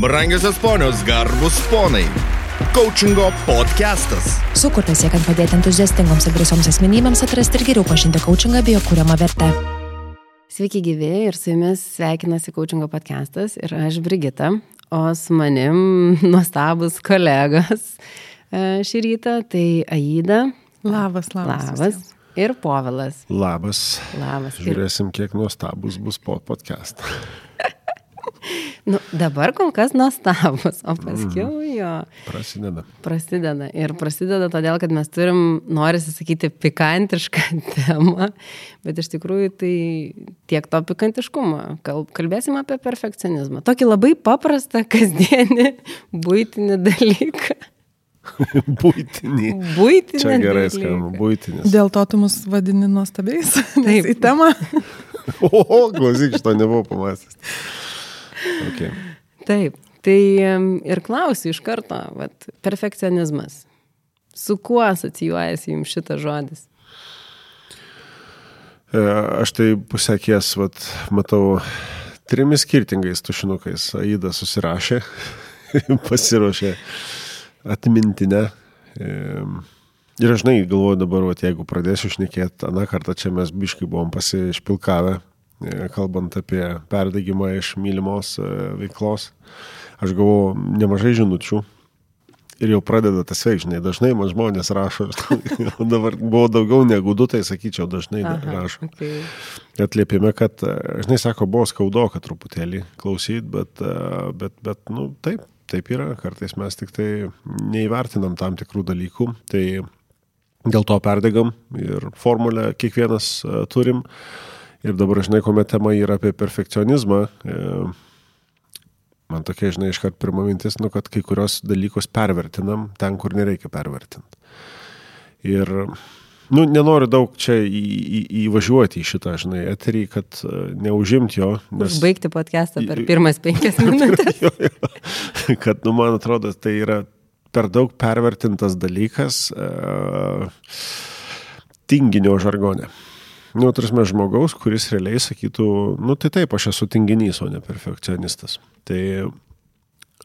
Brangiosios ponios, garbus ponai. Coachingo podcastas. Sukurtas siekiant padėti entuziastingoms ir drąsioms asmenybėms atrasti ir geriau pažinti coachingą bei jo kūriamą vertę. Sveiki gyvi ir su jumis sveikinasi Coachingo podcastas ir aš Brigita, o su manim nuostabus kolegos e, šį rytą, tai Aida. Labas, labas. Labas. Ir Povilas. Labas. Labas. Žiūrėsim, kiek nuostabus bus po podcast. nu, dabar kol kas nuostabus, o paskui jo Prasideda. prasideda. Ir prasideda todėl, kad mes turim, norisi sakyti, pikantišką temą, bet iš tikrųjų tai tiek to pikantiškumo. Kal- Kalbėsim apie perfekcionizmą. Tokį labai paprastą, kasdienį, būtinį dalyką. Būtinį. Būtinį Čia gerai skamba, būtinis. Dėl to tu mus vadini nuostabiais. Taip. Į temą. O, klausyk, šito nebuvau pamastęs. Okay. Taip. Tai ir klausiu iš karto, vat, perfekcionizmas. Su kuo asocijuojasi jums šitas žodis? E, Aš tai pusėkies, vat, matau, trimis skirtingais tušinukais. Aida susirašė, pasiruošė atmintinę. Ir aš žinai, galvoju dabar, vat, jeigu pradėsiu šnekėti, aną kartą čia mes biškai buvom pasišpilkavę, kalbant apie perdegimą iš mylimos e, veiklos. Aš gavau nemažai žinučių ir jau pradeda tas veikžinai. Dažnai man žmonės rašo, dabar buvo daugiau negu du, tai sakyčiau, dažnai Aha, rašo. okay. Atliepime, kad, e, žinai, sako, buvo skaudoka truputėlį klausyti, bet, e, bet, bet, nu, taip, taip yra, kartais mes tik tai neįvertinam tam tikrų dalykų, tai dėl to perdegam ir formulę kiekvienas e, turim. Ir dabar, žinai, kuomet tema yra apie perfekcionizmą, e, man tokia, žinai, iškart pirma mintis, nu, kad kai kurios dalykus pervertinam ten, kur nereikia pervertinti. Ir, nu, nenoriu daug čia į, į, įvažiuoti į šitą, žinai, eterį, kad e, neužimti jo. Užbaigti podcastą per pirmas penkias minutės. jo, jo. kad, nu, man atrodo, tai yra per daug pervertintas dalykas uh, tinginio žargonė. Nu, turime žmogaus, kuris realiai sakytų, nu tai taip, aš esu tinginys, o ne perfekcionistas. Tai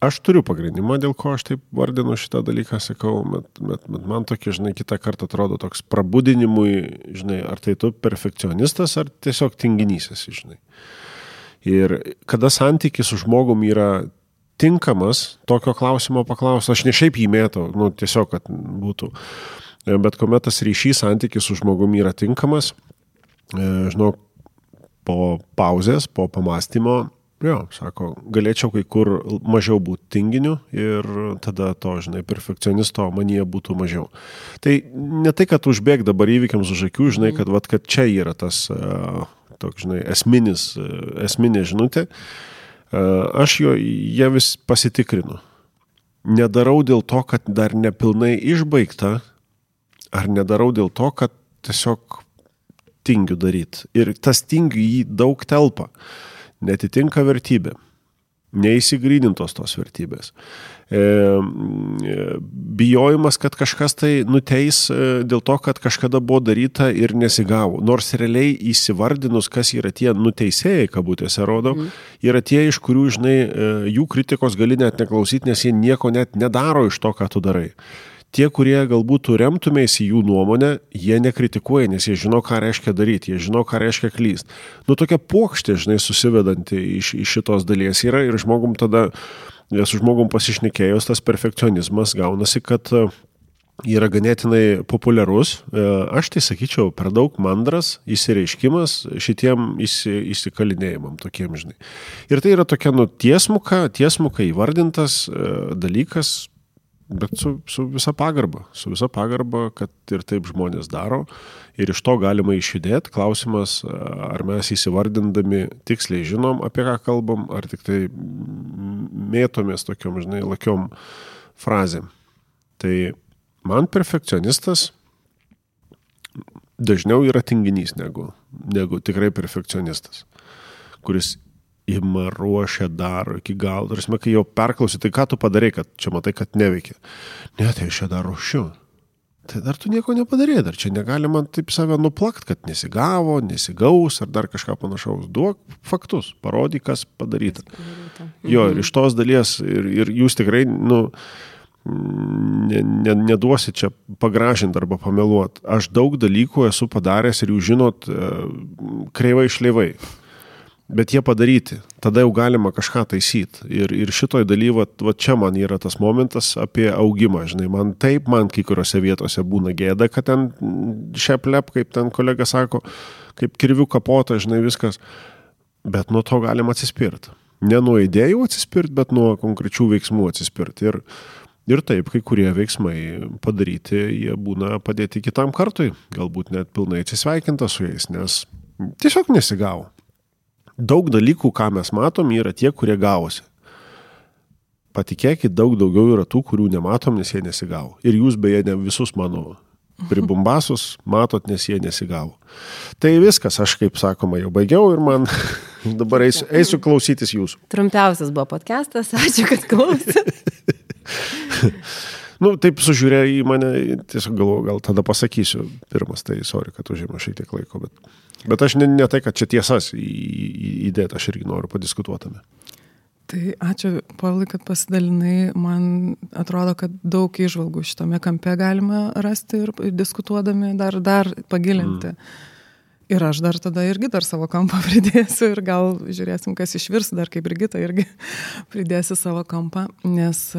aš turiu pagrindimą, dėl ko aš taip vardinu šitą dalyką, sakau, bet, bet, bet man tokia, žinai, kitą kartą atrodo toks prabudinimui, žinai, ar tai tu perfekcionistas, ar tiesiog tinginys esi, žinai. Ir kada santykis su žmogum yra tinkamas, tokio klausimo paklausti, aš ne šiaip jį mėtau, nu tiesiog, kad būtų. Bet kuomet tas ryšys santykis su žmogumi yra tinkamas, žinau, po pauzės, po pamastymo, jo, sako, galėčiau kai kur mažiau būti tinginiu ir tada to, žinai, perfekcionisto manyje būtų mažiau. Tai ne tai, kad užbėg dabar įvykiams už akių, žinai, kad, vat, kad čia yra tas, uh, toks, žinai, esminis, uh, esminė žinutė. Aš jo, jie vis pasitikrinu. Nedarau dėl to, kad dar nepilnai išbaigta, ar nedarau dėl to, kad tiesiog tingiu daryti. Ir tas tingiu jį daug telpa. Netitinka vertybė. Neįsigrynintos tos vertybės. E, bijojimas, kad kažkas tai nuteis e, dėl to, kad kažkada buvo daryta ir nesigavo. Nors realiai įsivardinus, kas yra tie nuteisėjai, kabutėse rodo, mm. yra tie, iš kurių, žinai, e, jų kritikos gali net neklausyti, nes jie nieko net nedaro iš to, ką tu darai tie, kurie galbūt tu remtumėsi jų nuomonę, jie nekritikuoja, nes jie žino, ką reiškia daryti, jie žino, ką reiškia klyst. Nu, tokia pokštė, žinai, susivedanti iš, iš šitos dalies yra ir žmogum tada, su žmogum pasišnekėjus, tas perfekcionizmas gaunasi, kad e, yra ganėtinai populiarus. E, Aš tai sakyčiau, per daug mandras įsireiškimas šitiem įsi, įsikalinėjimam, tokiem, žinai. Ir tai yra tokia, nu, tiesmuka, tiesmuka įvardintas e, dalykas, Bet su, su visa pagarba, su visa pagarba, kad ir taip žmonės daro ir iš to galima išjudėti. Klausimas, ar mes įsivardindami tiksliai žinom, apie ką kalbam, ar tik tai mėtomės tokiom, žinai, lakiom frazėm. Tai man perfekcionistas dažniau yra tinginys negu, negu tikrai perfekcionistas, kuris ima ruošia, daro iki galo. Tarsi, kai jau perklausi, tai ką tu padarai, kad čia matai, kad neveikia. Ne, tai aš čia dar ruošiu. tai dar tu nieko nepadarė, dar čia negalima taip save nuplakt, kad nesigavo, nesigaus ar dar kažką panašaus. Duok faktus, parodyk, kas padaryta. Jo, ir iš tos dalies, ir, ir jūs tikrai, nu, ne, ne, neduosi čia pagražinti arba pameluoti. Aš daug dalykų esu padaręs ir jūs žinot, e, kreivai išleivai. Bet jie padaryti, tada jau galima kažką taisyti. Ir, ir šitoj daly, va, va čia man yra tas momentas apie augimą. Žinai, man taip, man kai kuriuose vietose būna gėda, kad ten šeplep, kaip ten kolega sako, kaip kirvių kapota, žinai, viskas. Bet nuo to galima atsispirti. Ne nuo idėjų atsispirti, bet nuo konkrečių veiksmų atsispirti. Ir, Ir taip, kai kurie veiksmai padaryti, jie būna padėti kitam kartui, galbūt net pilnai atsisveikinta su jais, nes tiesiog nesigavo. Daug dalykų, ką mes matom, yra tie, kurie gavosi. Patikėkit, daug daugiau yra tų, kurių nematom, nes jie nesigavo. Ir jūs beje ne visus mano pribumbasus matot, nes jie nesigavo. Tai viskas, aš kaip sakoma, jau baigiau ir man dabar eisiu, eisiu klausytis jūsų. Trumpiausias buvo podcastas, ačiū, kad klausėte. nu, taip sužiūrė į mane, tiesiog galvoju, gal tada pasakysiu pirmas, tai sorry, kad užima šiek tiek laiko, bet, bet aš ne, ne tai, kad čia tiesas įdėta, aš irgi noriu padiskutuotame. Tai ačiū, Pavlai, kad pasidalinai. Man atrodo, kad daug išvalgų šitame kampe galima rasti ir diskutuodami dar, dar pagilinti. Mm. Ir aš dar tada irgi dar savo kampą pridėsiu ir gal žiūrėsim, kas išvirs, dar kaip Brigita irgi pridėsi savo kampą, nes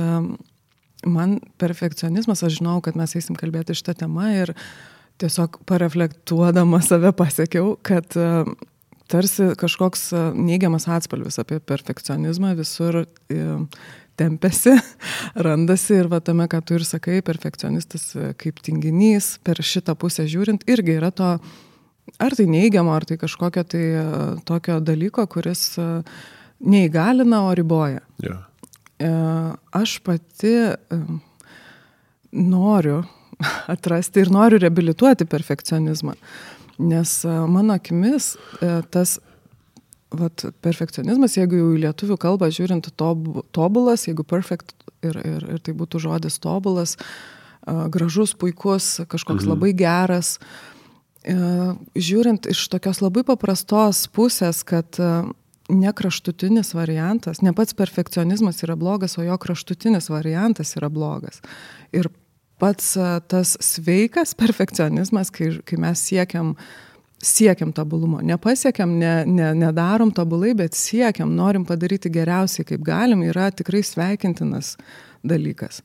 man perfekcionizmas, aš žinau, kad mes eisim kalbėti šitą temą ir tiesiog pareflektuodama save pasiekiau, kad e, tarsi kažkoks e, neigiamas atspalvis apie perfekcionizmą visur e, tempėsi, randasi ir va tame, ką tu ir sakai, perfekcionistas kaip tinginys, per šitą pusę žiūrint, irgi yra to, ar tai neigiamo, ar tai kažkokio tai tokio dalyko, kuris neįgalina, o riboja. Yeah. E, aš pati e, noriu atrasti ir noriu reabilituoti perfekcionizmą. Nes e, mano akimis tas vat, perfekcionizmas, jeigu jau į lietuvių kalbą žiūrint tob, tobulas, jeigu perfect ir, ir, ir tai būtų žodis tobulas, gražus, puikus, kažkoks mhm. labai geras, žiūrint iš tokios labai paprastos pusės, kad ne kraštutinis variantas, ne pats perfekcionizmas yra blogas, o jo kraštutinis variantas yra blogas. Ir pats tas sveikas perfekcionizmas, kai, kai mes siekiam, siekiam tobulumo, nepasiekiam, ne, ne, nedarom tobulai, bet siekiam, norim padaryti geriausiai, kaip galim, yra tikrai sveikintinas dalykas.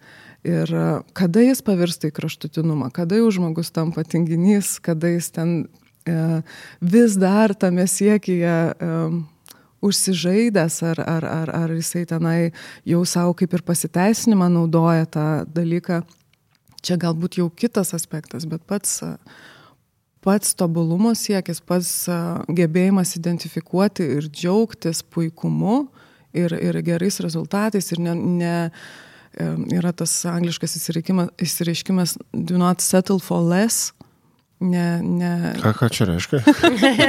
Ir kada jis pavirsta į kraštutinumą, kada jau žmogus tampa tinginys, kada jis ten e, vis dar tame siekyje e, užsižaidęs, ar, ar, ar, ar jisai tenai jau savo kaip ir pasiteisinimą naudoja tą dalyką. Čia galbūt jau kitas aspektas, bet pats, pats tobulumo siekis, pats gebėjimas identifikuoti ir džiaugtis puikumu ir, ir gerais rezultatais ir ne, ne, yra tas angliškas įsireiškimas do not settle for less. Ne, ne... Ką, ką čia reiškia?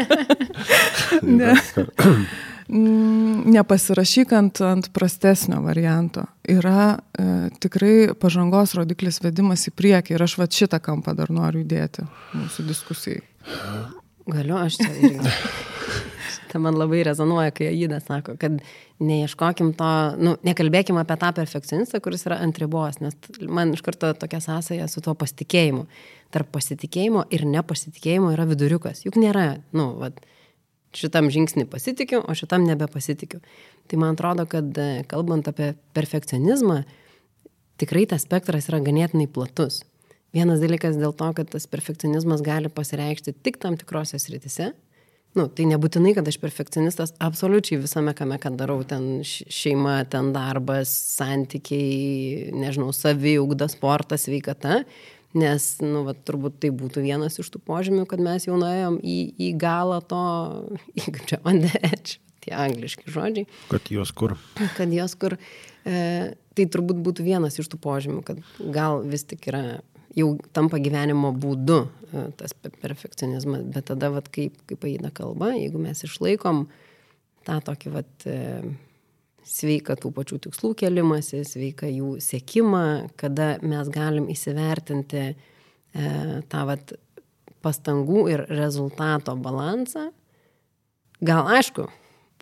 ne. Mm, nepasirašyk ant, ant prastesnio varianto. Yra e, tikrai pažangos rodiklis vedimas į priekį ir aš va šitą kampą dar noriu įdėti mūsų diskusijai. Galiu aš čia irgi. Tai man labai rezonuoja, kai Aida sako, kad neieškokim to, nu, nekalbėkim apie tą perfekcionistą, kuris yra ant ribos, nes man iš karto tokia sąsaja su tuo pasitikėjimu. Tarp pasitikėjimo ir nepasitikėjimo yra viduriukas. Juk nėra, nu, vad, šitam žingsnį pasitikiu, o šitam nebepasitikiu. Tai man atrodo, kad e, kalbant apie perfekcionizmą, tikrai tas spektras yra ganėtinai platus. Vienas dalykas dėl to, kad tas perfekcionizmas gali pasireikšti tik tam tikrose sritise. Nu, tai nebūtinai, kad aš perfekcionistas absoliučiai visame, kame, kad darau, ten šeima, ten darbas, santykiai, nežinau, saviugda, sportas, sveikata, Nes, nu, va, turbūt tai būtų vienas iš tų požymių, kad mes jau nuėjom į, į galą to, į, kaip čia, on the edge, tie angliški žodžiai. Kad jos kur. Kad jos kur. E, tai turbūt būtų vienas iš tų požymių, kad gal vis tik yra, jau tampa gyvenimo būdu e, tas perfekcionizmas, bet tada, va, kaip, kaip eina kalba, jeigu mes išlaikom tą tokį, va, e, sveika tų pačių tikslų kelimasi, sveika jų sėkimą, kada mes galim įsivertinti, e, tą vat, pastangų ir rezultato balansą, gal aišku,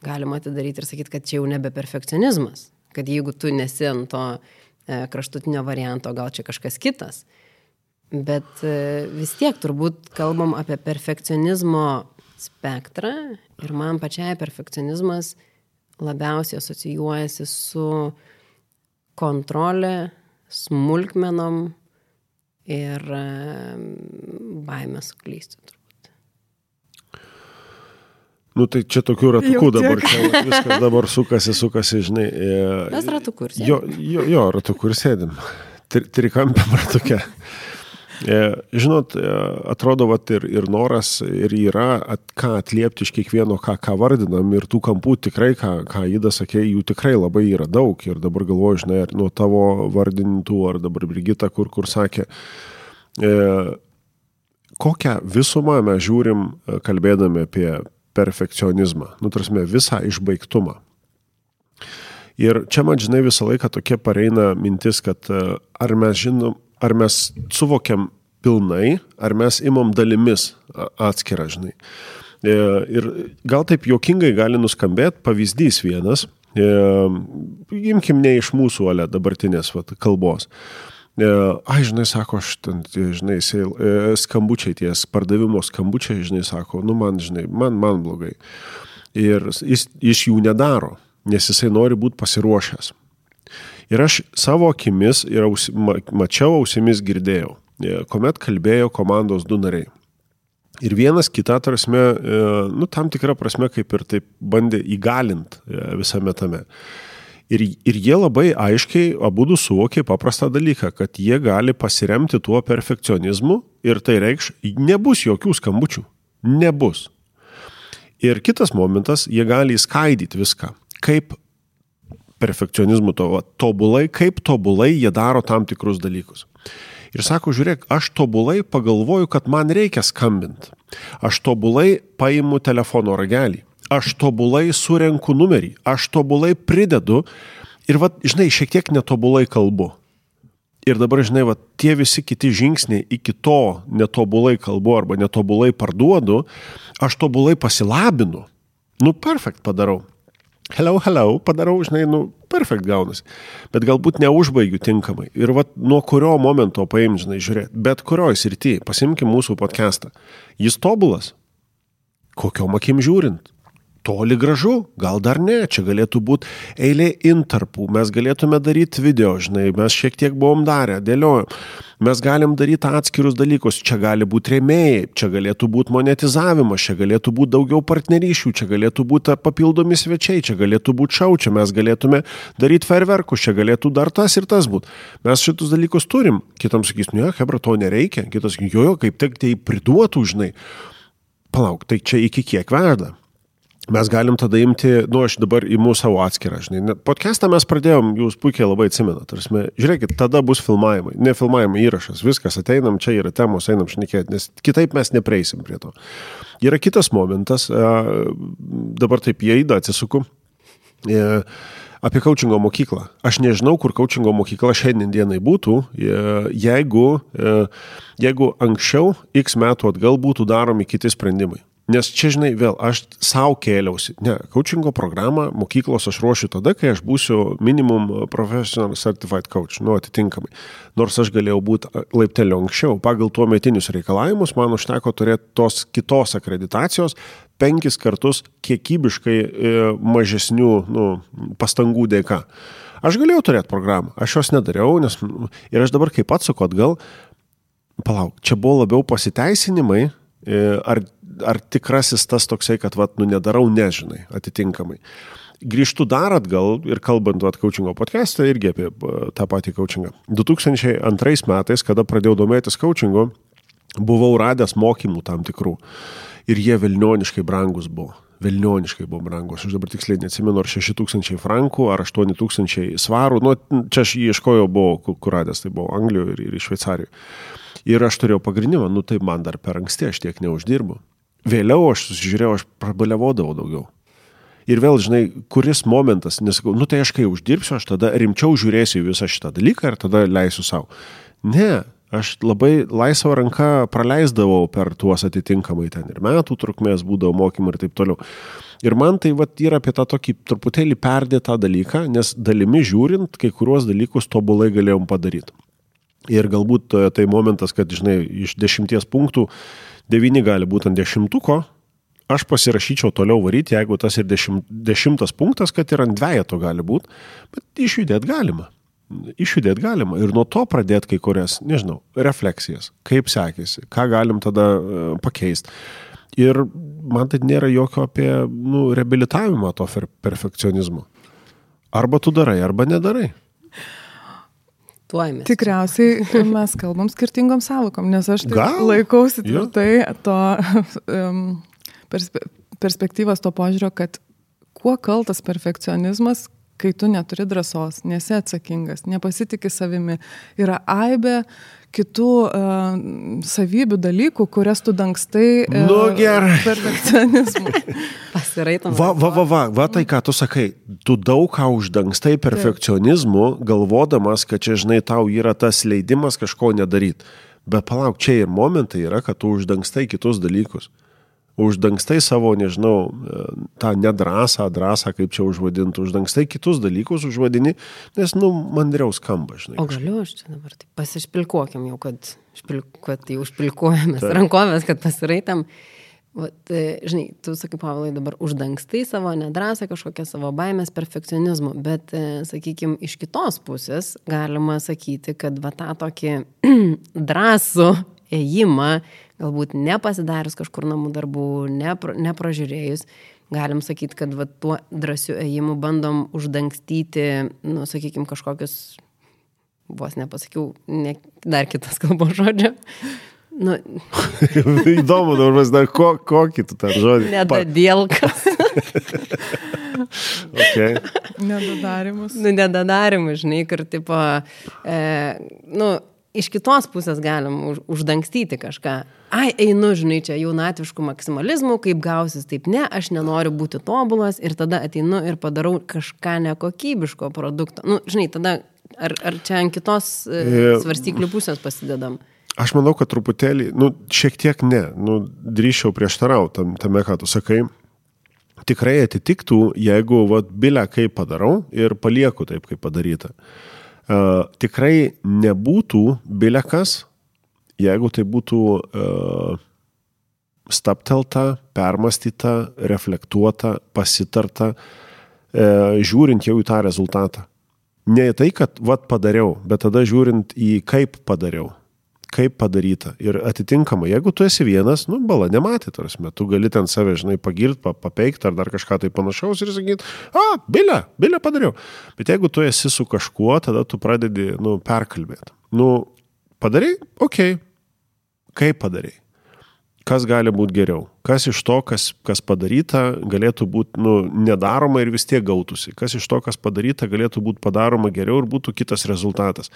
galima atidaryti ir sakyti, kad čia jau nebe perfekcionizmas, kad jeigu tu nesi ant to e, kraštutinio varianto, gal čia kažkas kitas. Bet e, vis tiek turbūt kalbam apie perfekcionizmo spektrą ir man pačiai perfekcionizmas labiausiai asocijuojasi su kontrolė, smulkmenom ir baimė suklysti turbūt. Nu tai čia tokių ratukų dabar, čia viskas dabar sukasi, sukasi, žinai. E, Mes ratukų ir sėdim. Jo, jo, jo ratukų ir sėdim. Tri, trikampiam ratukė. E, žinot, e, atrodo, vat, ir, ir noras, ir yra, at, ką atliepti iš kiekvieno, ką, ką vardinam, ir tų kampų tikrai, ką, ką Ida sakė, jų tikrai labai yra daug. Ir dabar galvoju, žinai, ar nuo tavo vardintų, ar dabar Brigita, kur, kur sakė, e, kokią visumą mes žiūrim, e, kalbėdami apie perfekcionizmą, nu, tarsi visą išbaigtumą. Ir čia man, žinai, visą laiką tokia pareina mintis, kad ar mes žinom, ar mes suvokiam pilnai, ar mes imam dalimis atskirą, žinai. E, ir gal taip jokingai gali nuskambėti pavyzdys vienas, e, imkim ne iš mūsų, ale dabartinės vat, kalbos. E, ai, žinai, sako, aš ten, žinai, skambučiai ties, pardavimo skambučiai, žinai, sako, nu man, žinai, man, man blogai. Ir jis, jis jų nedaro, nes jisai nori būti pasiruošęs. Ir aš savo akimis ir ausi, mačiau, ausimis girdėjau, e, kuomet kalbėjo komandos du nariai. Ir vienas kitą, tarsi, e, nu, tam tikrą prasme, kaip ir taip bandė įgalinti e, visame tame. Ir, ir jie labai aiškiai abu du suvokė paprastą dalyką, kad jie gali pasiremti tuo perfekcionizmu ir tai reikš, nebus jokių skambučių. Nebus. Ir kitas momentas, jie gali įskaidyti viską. Kaip perfekcionizmu, to, va, tobulai, kaip tobulai jie daro tam tikrus dalykus. Ir sako, žiūrėk, aš tobulai pagalvoju, kad man reikia skambinti. Aš tobulai paimu telefono ragelį. Aš tobulai surenku numerį. Aš tobulai pridedu. Ir, va, žinai, šiek tiek netobulai kalbu. Ir dabar, žinai, va, tie visi kiti žingsniai iki to netobulai kalbu arba netobulai parduodu, aš tobulai pasilabinu. Nu, perfekt padarau hello, hello, padarau, žinai, nu, perfekt gaunasi. Bet galbūt neužbaigiu tinkamai. Ir vat nuo kurio momento paim, žinai, žiūrėti, bet kurioj srity, pasimkim mūsų podcastą. Jis tobulas. Kokiom akim žiūrint? Toli gražu, gal dar ne, čia galėtų būti eilė intarpų, mes galėtume daryti video, žinai, mes šiek tiek buvom darę, dėliojom. Mes galim daryti atskirus dalykus, čia gali būti rėmėjai, čia galėtų būti monetizavimas, čia galėtų būti daugiau partnerysčių, čia galėtų būti papildomi svečiai, čia galėtų būti šau, čia mes galėtume daryti ferverkus, čia galėtų dar tas ir tas būti. Mes šitus dalykus turim, kitam sakys, ne, hebra, to nereikia, kitas jo, jo, kaip tik tai priduotų, žinai. Palauk, tai čia iki kiek verda? Mes galim tada imti, nu aš dabar įimu savo atskirą, žinai, podcastą mes pradėjom, jūs puikiai labai atsimenat, tarsi, žiūrėkit, tada bus filmavimai, ne filmavimai įrašas, viskas, ateinam, čia yra temos, einam šnekėti, nes kitaip mes nepreisim prie to. Yra kitas momentas, dabar taip įeida, atsisuku, apie coachingo mokyklą. Aš nežinau, kur coachingo mokykla šiandien dienai būtų, jeigu, jeigu anksčiau, x metų atgal būtų daromi kiti sprendimai. Nes čia, žinai, vėl aš savo kėliausi. Ne, coachingo programą mokyklos aš ruošiu tada, kai aš būsiu minimum professional certified coach, nu, atitinkamai. Nors aš galėjau būti laiptelio anksčiau, pagal tuo metinius reikalavimus man užteko turėti tos kitos akreditacijos penkis kartus kiekybiškai e, mažesnių nu, pastangų dėka. Aš galėjau turėti programą, aš jos nedariau, nes ir aš dabar kaip atsuku atgal, palauk, čia buvo labiau pasiteisinimai, e, ar ar tikrasis tas toksai, kad, vat, nu, nedarau, nežinai, atitinkamai. Grįžtu dar atgal ir kalbant, vat, coachingo podcast'ą irgi apie tą patį coachingą. 2002 metais, kada pradėjau domėtis coachingu, buvau radęs mokymų tam tikrų. Ir jie vilnioniškai brangus buvo. Vilnioniškai buvo brangus. Aš dabar tiksliai neatsimenu, ar 6000 frankų, ar 8000 svarų. Nu, čia aš ieškojau, buvo kur radęs, tai buvo Anglijoje ir, ir Šveicarijoje. Ir aš turėjau pagrindimą, nu tai man dar per anksti, aš tiek neuždirbu. Vėliau aš susižiūrėjau, aš prabalevodavau daugiau. Ir vėl, žinai, kuris momentas, nesakau, nu tai aš kai uždirbsiu, aš tada rimčiau žiūrėsiu visą šitą dalyką ir tada leisiu savo. Ne, Aš labai laisvą ranką praleisdavau per tuos atitinkamai ten ir metų trukmės būdavo mokymai ir taip toliau. Ir man tai vat, yra apie tą tokį truputėlį perdėtą dalyką, nes dalimi žiūrint, kai kuriuos dalykus tobulai galėjom padaryti. Ir galbūt e, tai momentas, kad, žinai, iš dešimties punktų devyni gali būti ant dešimtuko, aš pasirašyčiau toliau varyti, jeigu tas ir dešimt, dešimtas punktas, kad ir ant dviejato gali būti, bet išjudėti galima išjudėti galima ir nuo to pradėti kai kurias, nežinau, refleksijas, kaip sekėsi, ką galim tada e, pakeisti. Ir man tai nėra jokio apie nu, reabilitavimą to perfekcionizmo. Arba tu darai, arba nedarai. Tuojame. Tikriausiai mes kalbam skirtingom savokom, nes aš laikausi tvirtai to um, perspe perspektyvos, to požiūrio, kad kuo kaltas perfekcionizmas, kai tu neturi drąsos, nesi atsakingas, nepasitikė savimi. Yra aibė kitų uh, savybių dalykų, kurias tu dangstai uh, nu, gerai. perfekcionizmu. Pasiraitam. Va, va, va, va, va, tai ką tu sakai, tu daug ką uždangstai perfekcionizmu, galvodamas, kad čia, žinai, tau yra tas leidimas kažko nedaryti. Bet palauk, čia ir momentai yra, kad tu uždangstai kitus dalykus uždangstai savo, nežinau, tą nedrasą, drąsą, kaip čia užvadinti, uždangstai kitus dalykus užvadini, nes, nu, mandriau skamba, žinai. O galiu aš čia dabar, tai pasišpilkuokim jau, kad, špilk, kad jau užpilkuojamės tai. rankovės, kad pasiraitam. Vat, e, žinai, tu sakai, Pavalai, dabar uždangstai savo nedrasą, kažkokią savo baimės, perfekcionizmų, bet, e, sakykime, iš kitos pusės galima sakyti, kad va tą tokį drąsų ėjimą, galbūt nepasidarius kažkur namų darbų, nepro, nepražiūrėjus, galim sakyti, kad va, tuo drąsiu ėjimu bandom uždangstyti, nu, sakykime, kažkokius, vos nepasakiau, ne, dar kitas kalbos žodžio. Nu, Įdomu, dabar dar ko, kokį tu tą žodį. Nedadėlkas. okay. Nedadarimas. Nu, nedadarimas, žinai, kur tipo, e, nu, iš kitos pusės galim už, uždangstyti kažką. Ai, einu, žinai, čia jaunatviškų maksimalizmų, kaip gausis, taip ne, aš nenoriu būti tobulas ir tada ateinu ir padarau kažką nekokybiško produkto. Nu, žinai, tada ar, ar čia ant kitos e, svarstyklių pusės pasidedam? Aš manau, kad truputėlį, nu, šiek tiek ne, nu, drįšiau prieštarauti tam, tame, ką tu sakai. Tikrai atitiktų, jeigu, vad, bilę kaip padarau ir palieku taip, kaip padaryta. Uh, tikrai nebūtų bilekas, jeigu tai būtų uh, staptelta, permastyta, reflektuota, pasitarta, uh, žiūrint jau į tą rezultatą. Ne tai, kad vad padariau, bet tada žiūrint į kaip padariau kaip padaryta. Ir atitinkamai, jeigu tu esi vienas, nu, bala nematė, tarsi, tu gali ten save, žinai, pagirti, papeikti ar dar kažką tai panašaus ir sakyti, a, bilę, bilę padariau. Bet jeigu tu esi su kažkuo, tada tu pradedi, nu, perkalbėti. Nu, padarai, okei, okay. kaip padarai. Kas gali būti geriau? Kas iš to, kas, kas padaryta, galėtų būti nu, nedaroma ir vis tiek gautųsi? Kas iš to, kas padaryta, galėtų būti padaroma geriau ir būtų kitas rezultatas?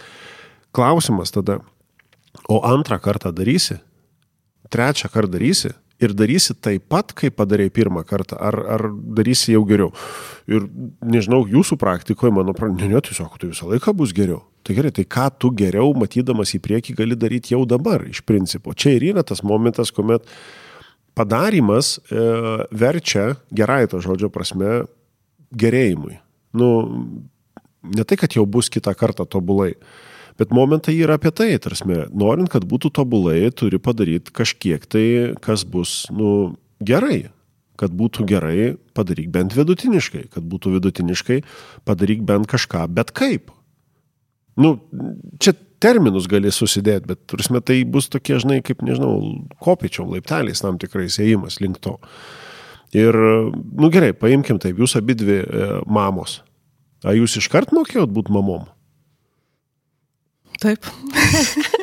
Klausimas tada, o antrą kartą darysi, trečią kartą darysi ir darysi taip pat, kaip padarėjai pirmą kartą, ar, ar darysi jau geriau. Ir nežinau, jūsų praktikoje, mano ne, tiesiog tai visą laiką bus geriau. Tai gerai, tai ką tu geriau, matydamas į priekį, gali daryti jau dabar, iš principo. Čia ir yra tas momentas, kuomet padarimas e, verčia, gerai to žodžio prasme, gerėjimui. Nu, ne tai, kad jau bus kitą kartą tobulai, Bet momentai yra apie tai, tarsi, norint, kad būtų tobulai, turi padaryti kažkiek tai, kas bus, nu, gerai. Kad būtų gerai, padaryk bent vidutiniškai. Kad būtų vidutiniškai, padaryk bent kažką, bet kaip. Nu, čia terminus gali susidėti, bet, turime, tai bus tokie, žinai, kaip, nežinau, kopičiom laipteliais tam tikrais ėjimas link to. Ir, nu gerai, paimkim taip, jūs abi dvi e, mamos. Ar jūs iškart mokėjot būti mamom? Taip.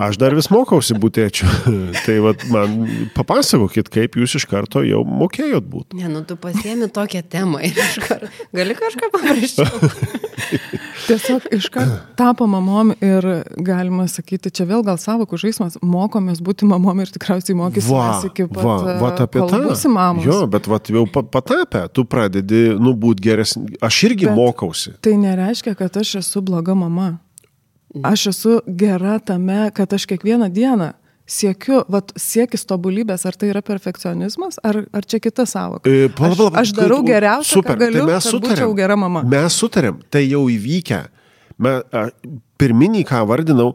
Aš dar vis mokausi būtėčių. tai vat, man papasakokit, kaip jūs iš karto jau mokėjot būti. Ne, nu tu pasiemi tokią temą ir iš karto gali kažką paprašyti. Tiesiog iškart tapo mamom ir galima sakyti, čia vėl gal savokų žaidimas, mokomės būti mamom ir tikriausiai mokysimės iki pat. Va, va apie tą. Būsi mamos. Jo, bet va, jau patapę, tu pradedi, nu, būti geresnis. Aš irgi bet mokausi. Tai nereiškia, kad aš esu bloga mama. Aš esu gera tame, kad aš kiekvieną dieną siekiu, vat, siekis tobulybės, ar tai yra perfekcionizmas, ar, ar čia kita savoka. E, pala, pala, Aš, aš darau geriausią, super, ką galiu, tai mes kad sutarėm. gera mama. Mes sutarėm, tai jau įvykę. Pirminį, ką vardinau,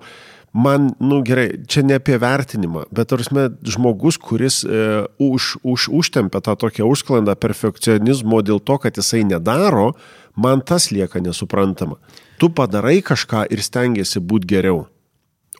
man, nu gerai, čia ne apie vertinimą, bet tarsi žmogus, kuris e, už, už, užtempia tą tokią užsklandą perfekcionizmo dėl to, kad jisai nedaro, man tas lieka nesuprantama. Tu padarai kažką ir stengiasi būti geriau.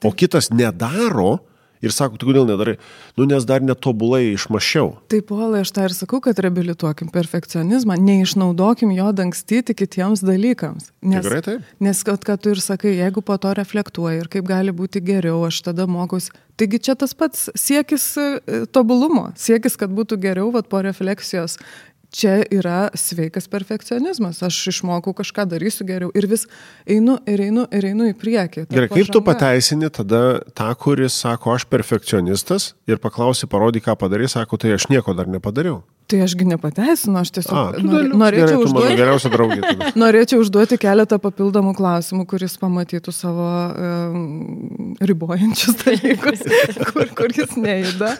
O kitas nedaro ir sako, tu kodėl nedarai? Nu, nes dar netobulai išmašiau. Tai, Polai, aš tą ir sakau, kad reabilituokim perfekcionizmą, neišnaudokim jo dangstyti kitiems dalykams. Nes, Tikrai taip. Nes, kad, kad tu ir sakai, jeigu po to reflektuoji ir kaip gali būti geriau, aš tada mokausi. Taigi čia tas pats siekis e, tobulumo, siekis, kad būtų geriau, vad po refleksijos. Čia yra sveikas perfekcionizmas. Aš išmokau kažką, darysiu geriau ir vis einu ir einu ir einu į priekį. Gerai, kaip tu pateisini tada tą, kuris sako, aš perfekcionistas ir paklausi, parodyk, ką padarai, sako, tai aš nieko dar nepadariau. Tai ašgi nepateisinu, aš A, tiesiog tu nor, norėčiau gerai, užduoti. Norėčiau užduoti keletą papildomų klausimų, kuris pamatytų savo um, ribojančius dalykus, kur, kur jis neįda.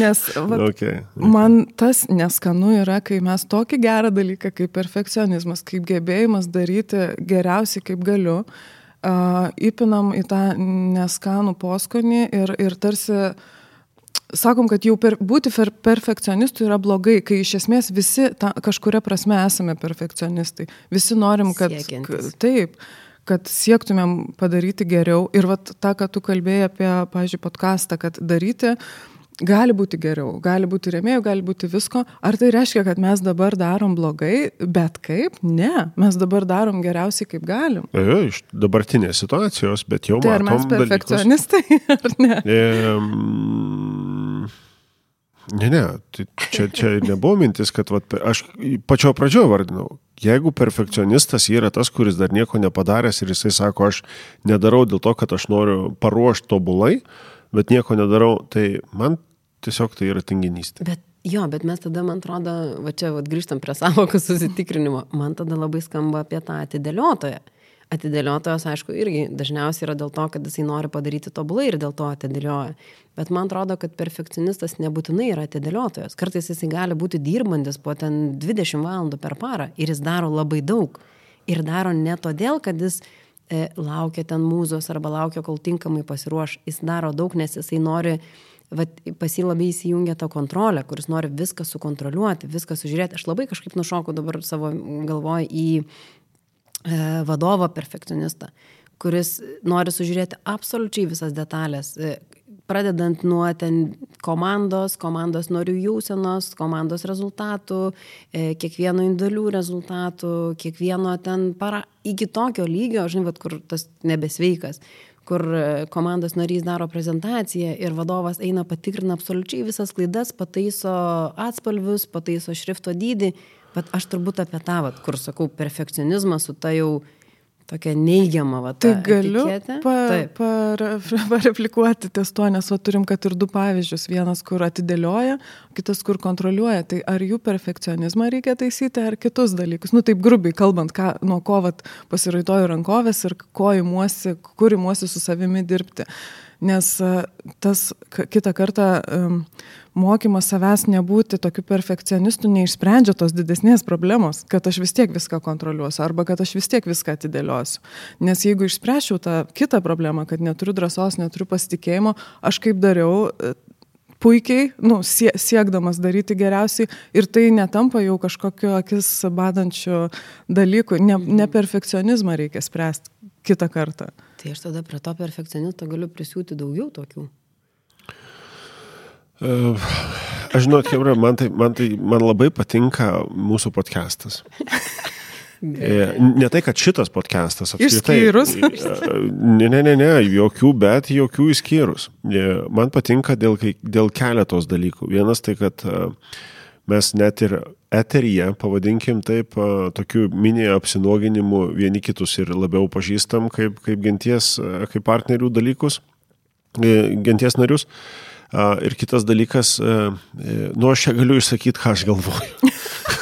Nes vat, Okay. man tas neskanu yra, kai mes tokį gerą dalyką kaip perfekcionizmas, kaip gebėjimas daryti geriausiai kaip galiu, uh, įpinam į tą neskanų poskonį ir, ir tarsi sakom, kad jau per, būti per, perfekcionistu yra blogai, kai iš esmės visi ta, kažkuria prasme esame perfekcionistai. Visi norim, kad... Siekiantys. K, taip kad siektumėm padaryti geriau. Ir vat tą, ką tu kalbėjai apie, pavyzdžiui, podcastą, kad daryti gali būti geriau, gali būti remėjų, gali būti visko. Ar tai reiškia, kad mes dabar darom blogai, bet kaip? Ne, mes dabar darom geriausiai, kaip galim. E, iš dabartinės situacijos, bet jau Tai ar mes matom dalykus. perfekcionistai, ar ne? Ehm, Ne, ne, tai čia, čia nebuvo mintis, kad vat, aš pačio pradžioje vardinau, jeigu perfekcionistas yra tas, kuris dar nieko nepadaręs ir jisai sako, aš nedarau dėl to, kad aš noriu paruošti tobulai, bet nieko nedarau, tai man tiesiog tai yra tinginystė. Bet jo, bet mes tada, man atrodo, va čia va, grįžtam prie savokų susitikrinimo, man tada labai skamba apie tą atidėliotoją. Atidėliotojas, aišku, irgi dažniausiai yra dėl to, kad jisai nori padaryti tobulai ir dėl to atidėlioja. Bet man atrodo, kad perfekcionistas nebūtinai yra atidėliotojas. Kartais jisai gali būti dirbantis po ten 20 valandų per parą ir jis daro labai daug. Ir daro ne todėl, kad jis e, laukia ten mūzos arba laukia, kol tinkamai pasiruoš. Jis daro daug, nes jisai nori, vat, pas jį labai įsijungia ta kontrolė, kuris nori viską sukontroliuoti, viską sužiūrėti. Aš labai kažkaip nušokau dabar savo galvoj į e, vadovą perfekcionistą, kuris nori sužiūrėti absoliučiai visas detalės, e, pradedant nuo ten komandos, komandos norių jausenos, komandos rezultatų, e, kiekvieno individualių rezultatų, kiekvieno ten para, iki tokio lygio, žinai, vat, kur tas nebesveikas kur e, komandos narys daro prezentaciją ir vadovas eina patikrina absoliučiai visas klaidas, pataiso atspalvius, pataiso šrifto dydį, bet aš turbūt apie tą, vat, kur sakau, perfekcionizmą su ta jau tokia neigiama, va, Tai ta galiu etiketė. pa, pareplikuoti ties to, nes va, turim, kad ir du pavyzdžius. Vienas, kur atidėlioja, kitas, kur kontroliuoja. Tai ar jų perfekcionizmą reikia taisyti, ar kitus dalykus. Nu taip grubiai kalbant, ką, nuo ko vat, pasiraitoju rankovės ir ko imuosi, kur imuosi su savimi dirbti. Nes a, tas kitą kartą mokymas savęs nebūti tokiu perfekcionistu neišsprendžia tos didesnės problemos, kad aš vis tiek viską kontroliuosiu arba kad aš vis tiek viską atidėliosiu. Nes jeigu išspręšiau tą kitą problemą, kad neturiu drąsos, neturiu pasitikėjimo, aš kaip dariau, e, puikiai, nu, sie, siekdamas daryti geriausiai ir tai netampa jau kažkokiu akis badančiu dalyku. Ne, ne perfekcionizmą reikia spręsti kitą kartą. Tai aš tada prie to perfekcionisto galiu prisiūti daugiau tokių. E, Aš žinot, Hebra, man, tai, man, tai, man labai patinka mūsų podcastas. E, Ne tai, kad šitas podcastas apskritai. Išskyrus. E, Ne, ne, ne, ne, jokių, bet jokių išskyrus. E, Man patinka dėl, dėl keletos dalykų. Vienas tai, kad e, mes net ir eteryje, pavadinkim taip, tokiu mini apsinuoginimu vieni kitus ir labiau pažįstam kaip, kaip genties, kaip partnerių dalykus, e, genties narius. Ir kitas dalykas, e, nu aš čia galiu išsakyti, ką aš galvoju.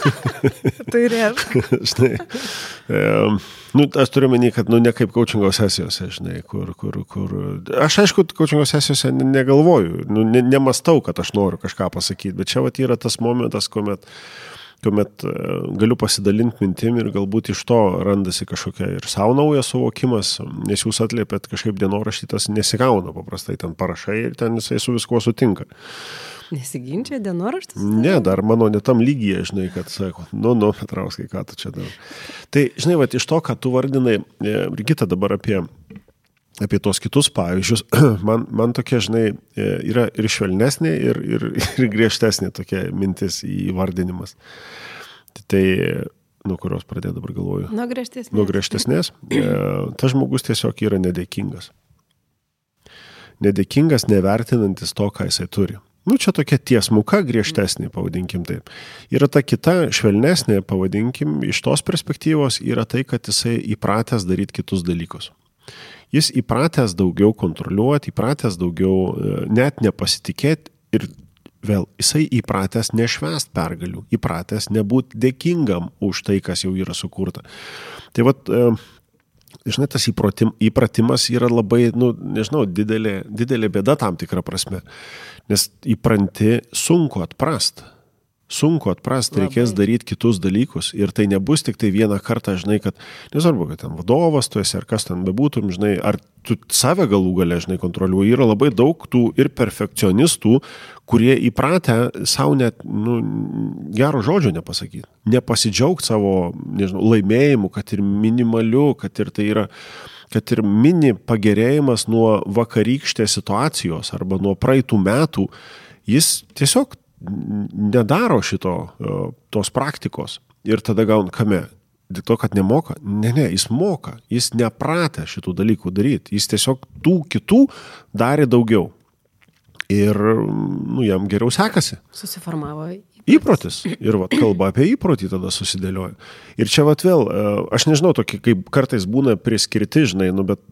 tai reiškia. žinai, e, nu, aš turiu menį, kad nu, ne kaip coachingo sesijose, žinai, kur, kur, kur. Aš aišku, coachingo sesijose negalvoju, nu, ne, nemastau, kad aš noriu kažką pasakyti, bet čia vat, yra tas momentas, kuomet kuomet e, galiu pasidalinti mintim ir galbūt iš to randasi kažkokia ir savo naujas suvokimas, nes jūs atliepėt kažkaip dienoraštytas nesigauna paprastai, ten parašai ir ten jisai su viskuo sutinka. Nesiginčia dienoraštis? Ne, dar mano netam lygyje, žinai, kad sako, nu, nu, Petrauskai, ką tu čia darai. Tai, žinai, va, iš to, ką tu vardinai, e, Rigita dabar apie apie tos kitus pavyzdžius, man, man tokia, žinai, e, yra ir švelnesnė, ir, ir, ir griežtesnė tokia mintis įvardinimas. Tai, nuo kurios pradėjau dabar galvoju. Nuo griežtesnės. Nuo griežtesnės. E, tas žmogus tiesiog yra nedėkingas. Nedėkingas, nevertinantis to, ką jisai turi. Nu, čia tokia tiesmuka, griežtesnė, pavadinkim taip. Yra ta kita, švelnesnė, pavadinkim, iš tos perspektyvos yra tai, kad jisai įpratęs daryti kitus dalykus jis įpratęs daugiau kontroliuoti, įpratęs daugiau e, net nepasitikėti ir vėl jisai įpratęs nešvest pergalių, įpratęs nebūti dėkingam už tai, kas jau yra sukurta. Tai vad, e, žinai, tas įpratim, įpratimas yra labai, nu, nežinau, didelė, didelė bėda tam tikrą prasme, nes įpranti sunku atprast sunku atprasti, reikės daryti kitus dalykus. Ir tai nebus tik tai vieną kartą, žinai, kad nesvarbu, kad ten vadovas tu esi ar kas ten bebūtum, žinai, ar tu save galų gale, žinai, kontroliuoji. Yra labai daug tų ir perfekcionistų, kurie įpratę savo net, nu, gero žodžio nepasakyti, nepasidžiaugti savo, nežinau, laimėjimu, kad ir minimaliu, kad ir tai yra kad ir mini pagerėjimas nuo vakarykštės situacijos arba nuo praeitų metų, jis tiesiog nedaro šito, e, tos praktikos ir tada gaun kame. Dėl to, kad nemoka. Ne, ne, jis moka. Jis nepratę šitų dalykų daryti. Jis tiesiog tų kitų darė daugiau. Ir nu, jam geriau sekasi. Susiformavo įprotis. Ir vat, kalba apie įprotį tada susidėlioja. Ir čia vat vėl, e, aš nežinau, tokie kaip kartais būna priskirti, žinai, nu, bet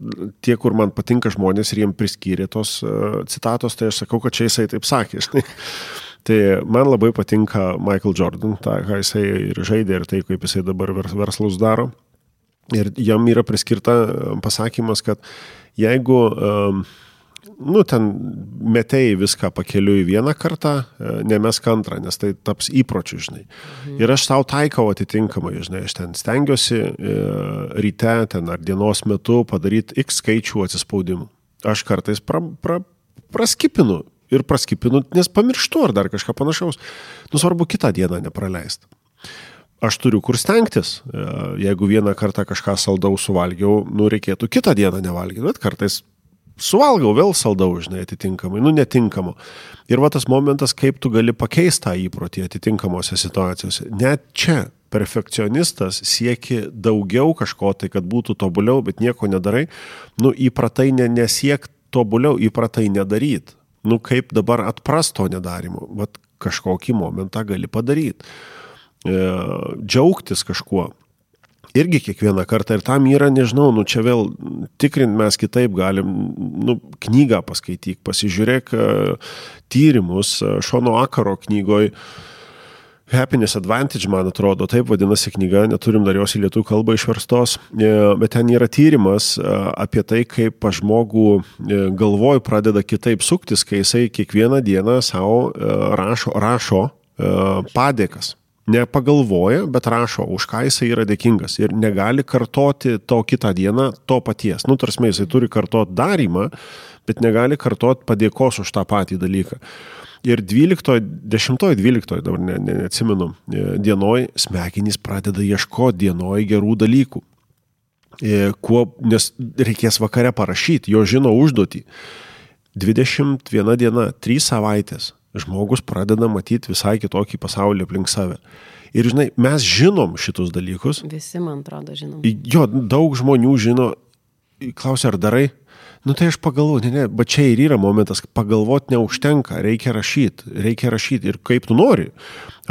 tie, kur man patinka žmonės ir jiem priskyrė tos uh, citatos, tai aš sakau, kad čia jisai taip sakė. Žinai. Tai man labai patinka Michael Jordan, tą, ką jisai ir žaidė, ir tai, kaip jisai dabar verslus daro. Ir jam yra priskirta um, pasakymas, kad jeigu, um, nu, ten metėjai viską pakeliu į vieną kartą, uh, nemesk antrą, nes tai taps įpročiu, žinai. Mhm. Ir aš tau taikau atitinkamai, žinai, aš ten stengiuosi uh, ryte, ten ar dienos metu padaryti x skaičių atsispaudimų. Aš kartais pra, pra, praskipinu ir praskipinu, nes pamirštu ar dar kažką panašaus. Nu svarbu kitą dieną nepraleisti. Aš turiu kur stengtis. E, jeigu vieną kartą kažką saldaus suvalgiau, nu reikėtų kitą dieną nevalgyti, bet kartais suvalgau vėl saldau, žinai, atitinkamai, nu netinkamo. Ir va tas momentas, kaip tu gali pakeisti tą įprotį atitinkamose situacijose. Net čia perfekcionistas sieki daugiau kažko, tai kad būtų tobuliau, bet nieko nedarai, nu įpratai ne, nesiek tobuliau, įpratai nedaryt nu kaip dabar atprast to nedarimo, vat kažkokį momentą gali padaryti. E, džiaugtis kažkuo. Irgi kiekvieną kartą ir tam yra, nežinau, nu čia vėl tikrint mes kitaip galim, nu, knygą paskaityk, pasižiūrėk e, tyrimus, e, Šono Akaro knygoje Happiness Advantage, man atrodo, taip vadinasi knyga, neturim dar jos į lietų kalbą išverstos, e, bet ten yra tyrimas e, apie tai, kaip žmogų e, galvoj pradeda kitaip suktis, kai jisai kiekvieną dieną savo rašo, rašo padėkas. Nepagalvoja, bet rašo, už ką jisai yra dėkingas ir negali kartoti to kitą dieną to paties. Nu, tarsi jisai turi kartoti darimą, bet negali kartoti padėkos už tą patį dalyką. Ir 12, 10, 12, dabar ne, ne, neatsimenu, e, dienoj smegenys pradeda ieškoti dienoj gerų dalykų. E, kuo, nes reikės vakare parašyti, jo žino užduotį. 21 diena, 3 savaitės žmogus pradeda matyti visai kitokį pasaulį aplink save. Ir žinai, mes žinom šitus dalykus. Visi, man atrodo, žinom. Jo, daug žmonių žino, klausia, ar darai, Nu tai aš pagalvoju, ne, ne, bet čia ir yra momentas, pagalvoti neužtenka, reikia rašyti, reikia rašyti ir kaip tu nori.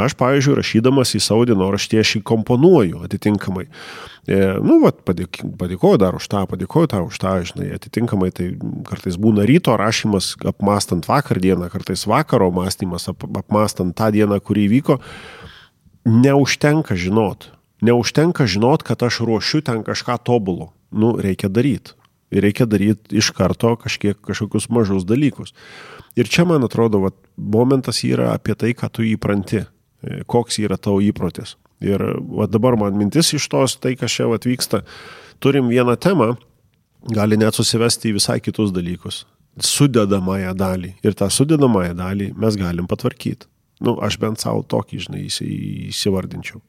Aš, pavyzdžiui, rašydamas į savo dienoraštį, aš jį komponuoju atitinkamai. E, nu, vat, padėk, padėkoju dar už tą, padėkoju tau už tą, žinai, atitinkamai tai kartais būna ryto rašymas apmastant vakar dieną, kartais vakaro mąstymas ap, apmastant tą dieną, kuri įvyko. neužtenka žinot. Neužtenka žinot, kad aš ruošiu ten kažką tobulo. Nu, reikia daryti. Ir reikia daryti iš karto kažkiek kažkokius mažus dalykus. Ir čia, man atrodo, vat, momentas yra apie tai, ką tu įpranti, e, koks yra tavo įprotis. Ir vat, dabar man mintis iš tos, tai kas čia vat, vyksta, turim vieną temą, gali net susivesti į visai kitus dalykus. Sudedamąją dalį. Ir tą sudedamąją dalį mes galim patvarkyti. Nu, aš bent savo tokį, žinai, įsivardinčiau.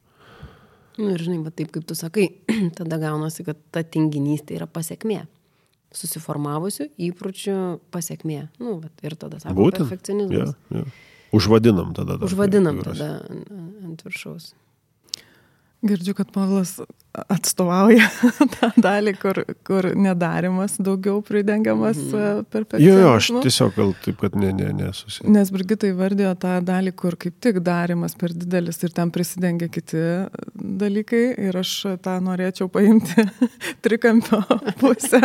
Nu, ir žinai, va taip kaip tu sakai, tada gaunasi, kad ta tinginystė yra pasiekmė. Susiformavusių įpročių pasiekmė. Nu, ir tada sako, Būtent. perfekcionizmas. Ja, ja. Užvadinam tada. dar. Užvadinam tada ant viršaus. Girdžiu, kad Pavlas atstovauja tą dalį, kur, kur nedarimas daugiau pridengiamas mhm. per Jo, jo, aš tiesiog gal taip, kad ne, ne, nesusi. Nes Brigita įvardėjo tą dalį, kur kaip tik darimas per didelis ir ten prisidengia kiti dalykai ir aš tą norėčiau paimti trikampio pusę,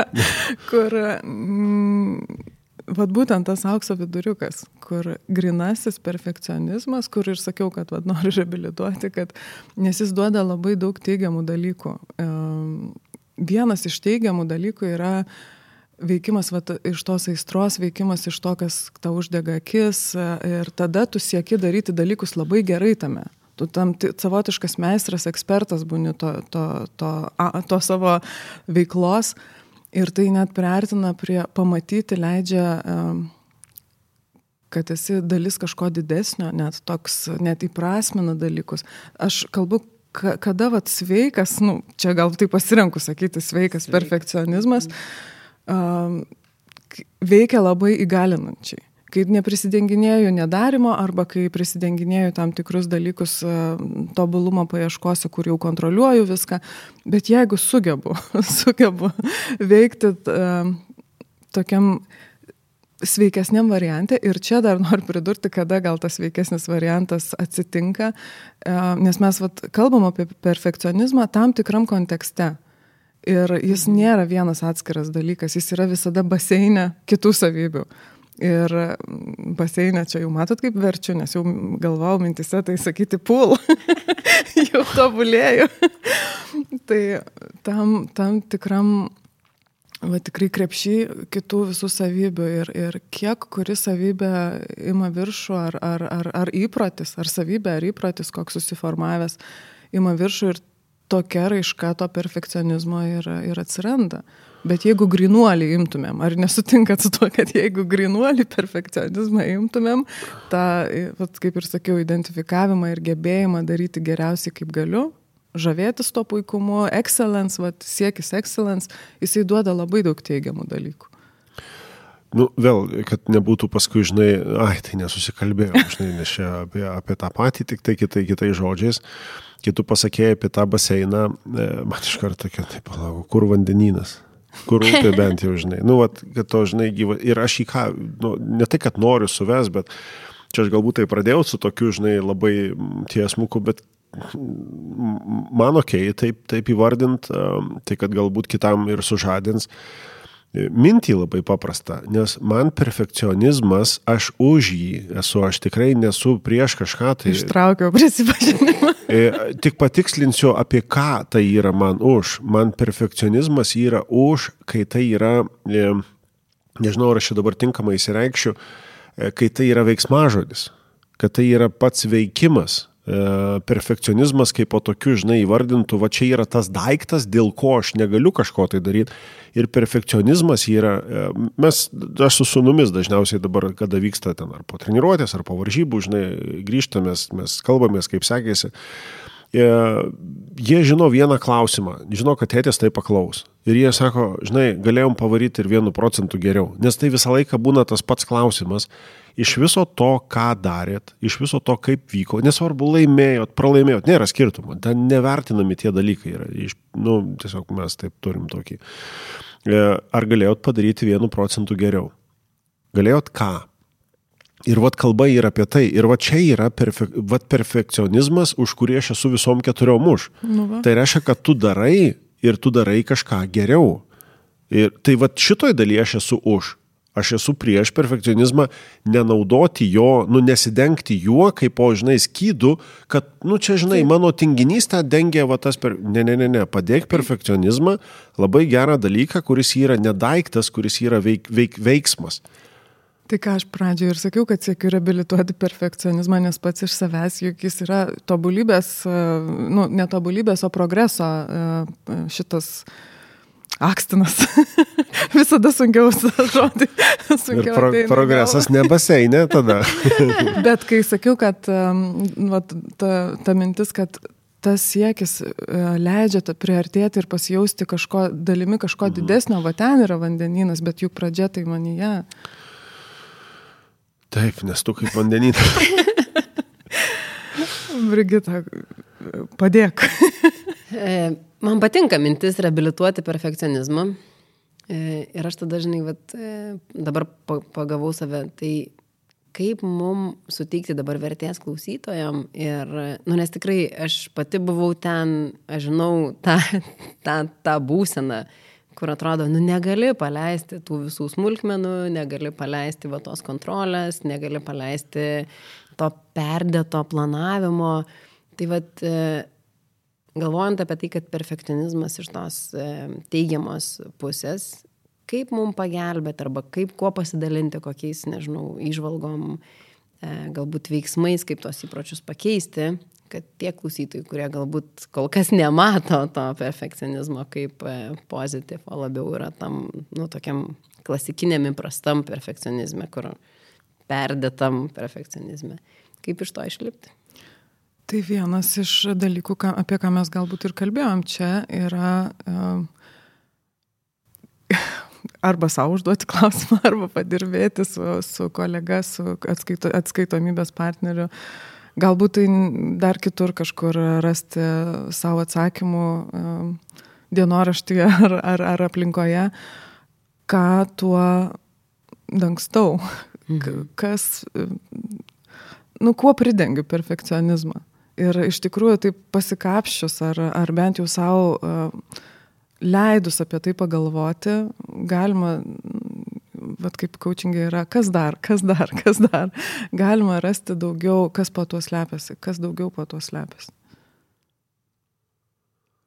kur, mm, vad būtent tas aukso viduriukas, kur grinasis perfekcionizmas, kur ir sakiau, kad vad noriu reabilituoti, kad nes jis duoda labai daug teigiamų dalykų. Vienas iš teigiamų dalykų yra veikimas vat, iš tos aistros, veikimas iš to, kas tau uždega akis ir tada tu sieki daryti dalykus labai gerai tame. Tu tam ti- savotiškas meistras, ekspertas būni to, to, to, a, to savo veiklos ir tai net priartina prie pamatyti, leidžia, kad esi dalis kažko didesnio, net toks, net įprasmina dalykus. Aš kalbu, ka- kada vat sveikas, nu, čia gal tai pasirenku sakyti, sveikas perfekcionizmas, um, k- veikia labai įgalinančiai. Kai neprisidenginėjau nedarimo arba kai prisidenginėjau tam tikrus dalykus a, tobulumo paieškose, kur jau kontroliuoju viską, bet jeigu sugebu, sugebu veikti a, tokiam sveikesniam variante ir čia dar noriu pridurti, kada gal tas sveikesnis variantas atsitinka, e, nes mes vat, kalbam apie perfekcionizmą tam tikram kontekste. Ir jis nėra vienas atskiras dalykas, jis yra visada baseinė kitų savybių. Ir mm, baseinė čia jau matot, kaip verčiu, nes jau galvau mintise tai sakyti pul. jau tobulėjau. tai tam, tam tikram va tikrai krepšį kitų visų savybių ir, ir kiek kuri savybė ima viršų, ar, ar, ar, ar įprotis, ar savybė, ar įprotis, koks susiformavęs, ima viršų ir tokia raiška to perfekcionizmo ir, ir atsiranda. Bet jeigu grinuolį imtumėm, ar nesutinkat su to, kad jeigu grinuolį perfekcionizmą imtumėm, tą, kaip ir sakiau, identifikavimą ir gebėjimą daryti geriausiai kaip galiu, žavėtis to puikumu, excellence, vat, siekis excellence, jisai duoda labai daug teigiamų dalykų. Nu, vėl, kad nebūtų paskui, žinai, ai, tai nesusikalbėjau, žinai, nes čia apie, apie tą patį, tik tai kitai, kitai žodžiais. Kitų pasakėjai apie tą baseiną, e, man iš karto tokia, tai palauk, kur vandenynas? Kur upė bent jau, žinai. Nu, vat, kad to, žinai, gyva. Ir aš į ką, nu, ne tai, kad noriu suves, bet čia aš galbūt tai pradėjau su tokiu, žinai, labai mm, tiesmuku, bet mm, man ok, taip, taip įvardint, tai kad galbūt kitam ir sužadins. Mintį labai paprasta, nes man perfekcionizmas, aš už jį esu, aš tikrai nesu prieš kažką. Tai, Ištraukiau prisipažinimą. E, Tik patikslinsiu, apie ką tai yra man už. Man perfekcionizmas yra už, kai tai yra, e, nežinau, ar aš čia dabar tinkamai įsireikščiau, e, kai tai yra veiksmažodis, kad tai yra pats veikimas. E, Perfekcionizmas kaip po tokiu, žinai, įvardintų, va čia yra tas daiktas, dėl ko aš negaliu kažko tai daryti. Ir perfekcionizmas yra, e, mes, aš su sunumis dažniausiai dabar, kada vyksta ten ar po treniruotės, ar po varžybų, žinai, grįžtamės, mes kalbamės, kaip sekėsi. E, Jie žino vieną klausimą, žino, kad tėtės tai paklaus. Ir jie sako, žinai, galėjom pavaryti ir vienu procentu geriau. Nes tai visą laiką būna tas pats klausimas. Iš viso to, ką darėt, iš viso to, kaip vyko, nesvarbu, laimėjot, pralaimėjot, nėra skirtumo. Ten nevertinami tie dalykai yra. Iš, nu, tiesiog mes taip turim tokį. E, Ar galėjot padaryti vienu procentu geriau? Galėjot ką? Ir vat kalba yra apie tai. Ir vat čia yra perfe, vat perfekcionizmas, už kurį aš esu visom keturiom už. Nu va. tai reiškia, kad tu darai ir tu darai kažką geriau. Ir tai vat šitoj dalyje aš esu už. Aš esu prieš perfekcionizmą, nenaudoti jo, nu nesidengti juo, kaip po, žinai, skydų, kad, nu čia, žinai, mano tinginystę dengia va tas per... Ne, ne, ne, ne, padėk perfekcionizmą, labai gerą dalyką, kuris yra nedaiktas, kuris yra veik, veik, veiksmas. Tai ką aš pradžioje ir sakiau, kad siekiu reabilituoti perfekcionizmą, nes pats iš savęs juk jis yra tobulybės, nu, netobulybės, o progreso šitas Akstinas. Visada sunkiau žodį. Sunkiau ir pro, progresas nebaseinė tada. Bet kai sakiau, kad um, va, ta, ta mintis, kad tas siekis uh, leidžia priartėti ir pasijausti kažko, dalimi kažko mhm. didesnio, va ten yra vandeninas, bet juk pradžia tai manyje. Taip, nes tu kaip vandeninas. Brigita, padėk. E, man patinka mintis reabilituoti perfekcionizmą. E, ir aš tada, žinai, vat, e, dabar pagavau save, tai kaip mum suteikti dabar vertės klausytojam ir, nu, nes tikrai aš pati buvau ten, aš žinau tą, tą, tą būseną, kur atrodo, nu, negali paleisti tų visų smulkmenų, negali paleisti va tos kontrolės, negali paleisti to perdėto planavimo. Tai vad, galvojant apie tai, kad perfekcionizmas iš tos e, teigiamos pusės, kaip mums pagelbėti arba kaip kuo pasidalinti, kokiais, nežinau, išvalgom, e, galbūt veiksmais, kaip tos įpročius pakeisti, kad tie klausytojai, kurie galbūt kol kas nemato to perfekcionizmo kaip e, pozityv, o labiau yra tam, nu, tokiam klasikiniam įprastam perfekcionizme, kur perdėtam perfekcionizme. Kaip iš to išlipti? Tai vienas iš dalykų, ką, apie ką mes galbūt ir kalbėjom čia, yra uh, arba savo užduoti klausimą, arba padirbėti su, su kolega, su atskaito, atskaitomybės partneriu. Galbūt tai dar kitur kažkur rasti savo atsakymų uh, dienoraštyje ar, ar, ar aplinkoje, ką tuo dangstau, mhm. kas, nu, kuo pridengiu perfekcionizmą. Ir iš tikrųjų taip pasikapščius ar, ar bent jau savo uh, leidus apie tai pagalvoti, galima, vad kaip coachingai yra, kas dar, kas dar, kas dar, galima rasti daugiau, kas po tuo slepiasi, kas daugiau po tuo slepiasi.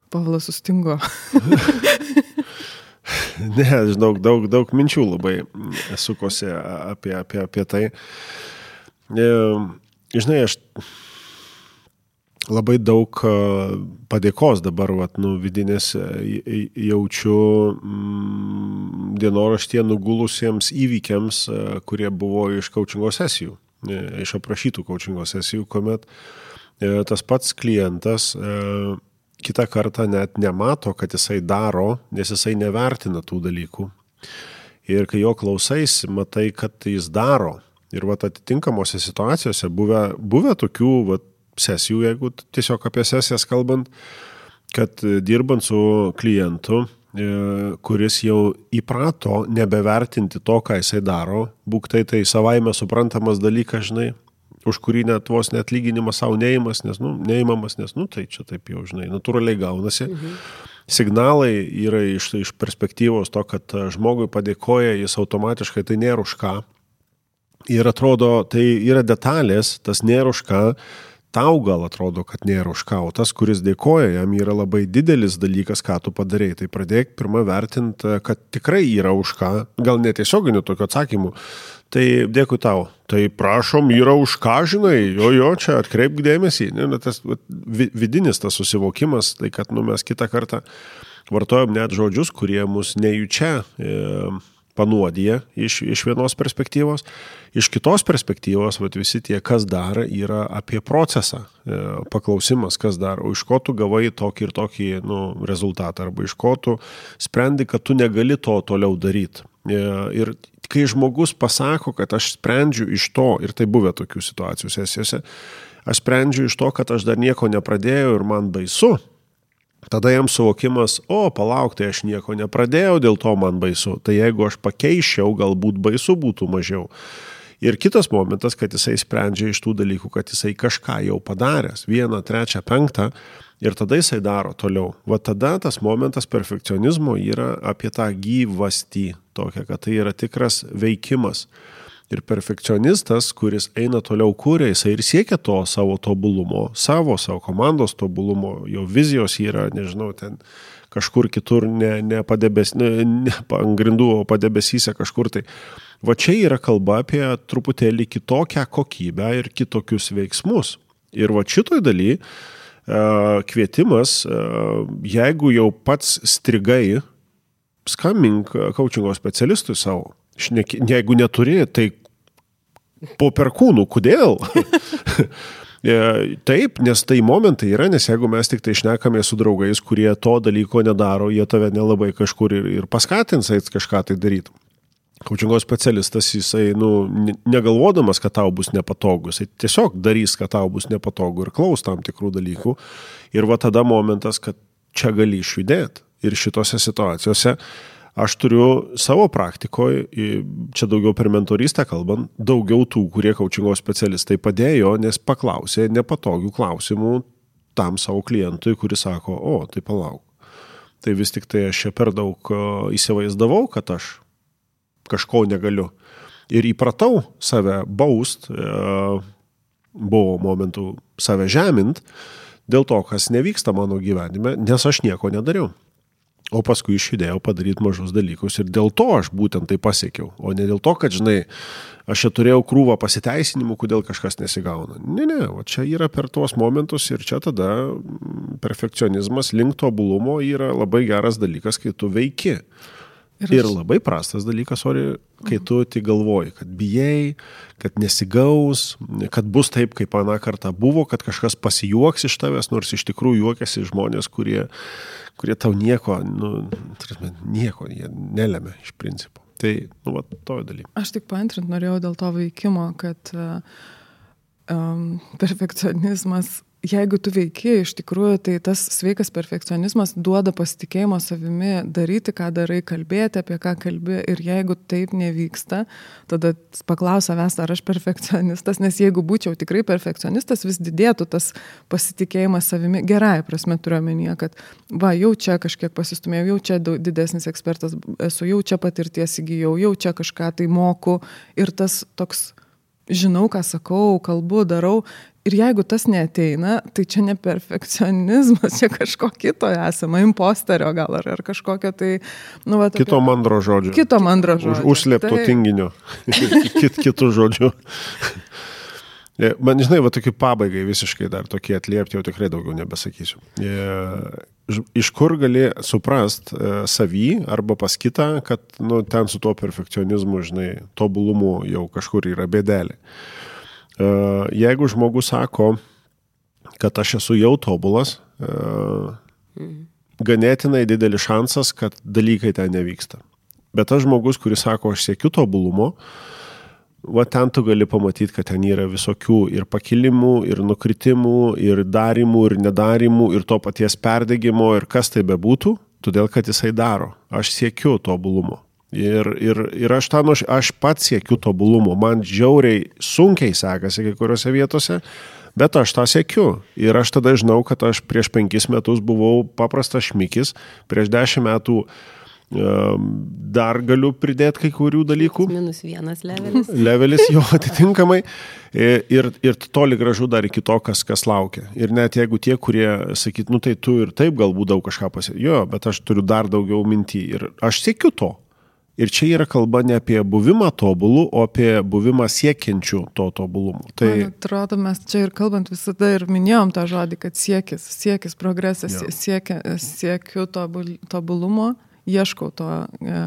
Pavlas sustingo. ne, žinau, daug, daug minčių labai sukosi apie, apie, apie tai. E, žinai, aš labai daug padėkos dabar, vat, nu, vidinės jaučiu mm, dienoraštie nugulusiems įvykiams, kurie buvo iš coachingo sesijų, e, iš aprašytų coachingo sesijų, kuomet e, tas pats klientas e, kitą kartą net nemato, kad jisai daro, nes jisai nevertina tų dalykų. Ir kai jo klausais, matai, kad jis daro. Ir vat atitinkamose situacijose buvę, buvę tokių vat, sesijų, jeigu tiesiog apie sesijas kalbant, kad e, dirbant su klientu, e, kuris jau įprato nebevertinti to, ką jisai daro, būktai tai savaime suprantamas dalykas, žinai, už kurį net vos net atlyginimas savo neįmas, nes, nu, neįmamas, nes, nu, tai čia taip jau, žinai, natūraliai gaunasi. Mhm. Signalai yra iš, iš perspektyvos to, kad e, žmogui padėkoja, jis automatiškai tai nėra už ką. Ir atrodo, tai yra detalės, tas nėra už ką, tau gal atrodo, kad nėra už ką, o tas, kuris dėkoja, jam yra labai didelis dalykas, ką tu padarėjai. Tai pradėk pirmą vertinti, kad tikrai yra už ką, gal netiesioginių tokių atsakymų. Tai dėkui tau. Tai prašom, yra už ką, žinai, jo, jo, čia atkreipk dėmesį. Ne, tas vidinis tas susivokimas, tai kad nu, mes kitą kartą vartojam net žodžius, kurie mus nejučia. E, panuodija iš, iš vienos perspektyvos, iš kitos perspektyvos, vat, visi tie, kas dar, yra apie procesą, e, paklausimas, kas dar, o iš ko tu gavai tokį ir tokį nu, rezultatą, arba iš ko tu sprendi, kad tu negali to toliau daryti. E, ir kai žmogus pasako, kad aš sprendžiu iš to, ir tai buvę tokių situacijų sesijose, aš sprendžiu iš to, kad aš dar nieko nepradėjau ir man baisu, Tada jam suvokimas, o palauk, tai aš nieko nepradėjau, dėl to man baisu. Tai jeigu aš pakeičiau, galbūt baisu būtų mažiau. Ir kitas momentas, kad jisai sprendžia iš tų dalykų, kad jisai kažką jau padaręs, vieną, trečią, penktą, ir tada jisai daro toliau. Va tada tas momentas perfekcionizmo yra apie tą gyvastį, tokią, kad tai yra tikras veikimas. Ir perfekcionistas, kuris eina toliau kūrė, jisai ir siekia to savo tobulumo, savo, savo komandos tobulumo, jo vizijos yra, nežinau, ten kažkur kitur, ne, ne, padebes, ne, ne ant grindų, o padebesyse kažkur tai. Va čia yra kalba apie truputėlį kitokią kokybę ir kitokius veiksmus. Ir va šitoj daly e, kvietimas, e, jeigu jau pats strigai, skambink coachingo specialistui savo. Šneki, jeigu neturi, tai po perkūnų, kodėl? E, taip, nes tai momentai yra, nes jeigu mes tik tai išnekame su draugais, kurie to dalyko nedaro, jie tave nelabai kažkur ir, ir paskatins eit kažką tai daryti. Kaučingo specialistas, jisai, nu, negalvodamas, kad tau bus nepatogu, jisai tiesiog darys, kad tau bus nepatogu ir klaus tam tikrų dalykų. Ir va tada momentas, kad čia gali išjudėti. Ir šitose situacijose uh, Aš turiu savo praktikoje, čia daugiau per mentorystę kalbant, daugiau tų, kurie kaučingo specialistai padėjo, nes paklausė nepatogių klausimų tam savo klientui, kuris sako, o, tai palauk. Tai vis tik tai aš čia per daug įsivaizdavau, kad aš kažko negaliu. Ir įpratau save baust, e, buvo momentų save žemint dėl to, kas nevyksta mano gyvenime, nes aš nieko nedariau. O paskui išjudėjau padaryti mažus dalykus ir dėl to aš būtent tai pasiekiau, o ne dėl to, kad, žinai, aš čia turėjau krūvą pasiteisinimų, kodėl kažkas nesigauna. Ne, ne, o čia yra per tuos momentus ir čia tada perfekcionizmas link tobulumo yra labai geras dalykas, kai tu veiki. Ir, ir labai prastas dalykas, ori, kai tu tik galvoji, kad bijai, kad nesigaus, kad bus taip, kaip aną kartą buvo, kad kažkas pasijuoks iš tavęs, nors iš tikrųjų juokiasi žmonės, kurie kurie tau nieko, nu, tarsi, nieko jie nelėmė iš principo. Tai, nu, va, to dalyko. Aš tik paantrint norėjau dėl to veikimo, kad um, perfekcionizmas jeigu tu veiki, iš tikrųjų, tai tas sveikas perfekcionizmas duoda pasitikėjimo savimi daryti, ką darai, kalbėti, apie ką kalbi. Ir jeigu taip nevyksta, tada paklausa savęs, ar aš perfekcionistas, nes jeigu būčiau tikrai perfekcionistas, vis didėtų tas pasitikėjimas savimi. Gerai, prasme turiu omenyje, kad va, jau čia kažkiek pasistumėjau, jau čia didesnis ekspertas esu, jau čia patirties įgyjau, jau čia kažką tai moku. Ir tas toks žinau, ką sakau, kalbu, darau, Ir jeigu tas neteina, tai čia ne perfekcionizmas, čia kažko kito esama, imposterio gal ar, ar kažkokio tai... Nu, va, tokio, kito mandro žodžio. Kito mandro žodžio. Už, užslėpto tai... tinginio. Kit, kitų žodžių. E, man, žinai, va tokie pabaigai visiškai dar tokie atliepti, jau tikrai daugiau nebesakysiu. E, iš kur gali suprast e, savį arba pas kitą, kad nu, ten su tuo perfekcionizmu, žinai, tobulumu jau kažkur yra bėdelė. E, jeigu žmogus sako, kad aš esu jau tobulas, e, ganėtinai didelis šansas, kad dalykai ten nevyksta. Bet tas žmogus, kuris sako, aš siekiu tobulumo, va ten tu gali pamatyti, kad ten yra visokių ir pakilimų, ir nukritimų, ir darimų, ir nedarimų, ir to paties perdegimo, ir kas tai bebūtų, todėl kad jisai daro. Aš siekiu tobulumo. Ir, ir, ir aš, tą, aš pats siekiu tobulumo, man žiauriai sunkiai sekasi kai kuriuose vietose, bet aš tą siekiu. Ir aš tada žinau, kad aš prieš penkis metus buvau paprastas šmikis, prieš dešimt metų um, dar galiu pridėti kai kurių dalykų. Minus vienas levelis. Levelis jo atitinkamai. Ir, ir toli gražu dar iki to, kas, kas laukia. Ir net jeigu tie, kurie sakyt, nu tai tu ir taip galbūt daug kažką pasiekti, jo, bet aš turiu dar daugiau mintį ir aš siekiu to. Ir čia yra kalba ne apie buvimą tobulų, o apie buvimą siekiančių to tobulumo. Tai Man atrodo, mes čia ir kalbant visada ir minėjom tą žodį, kad siekis, siekis, progresas, ja. siekia, siekiu tobul, tobulumo, ieškau to. E,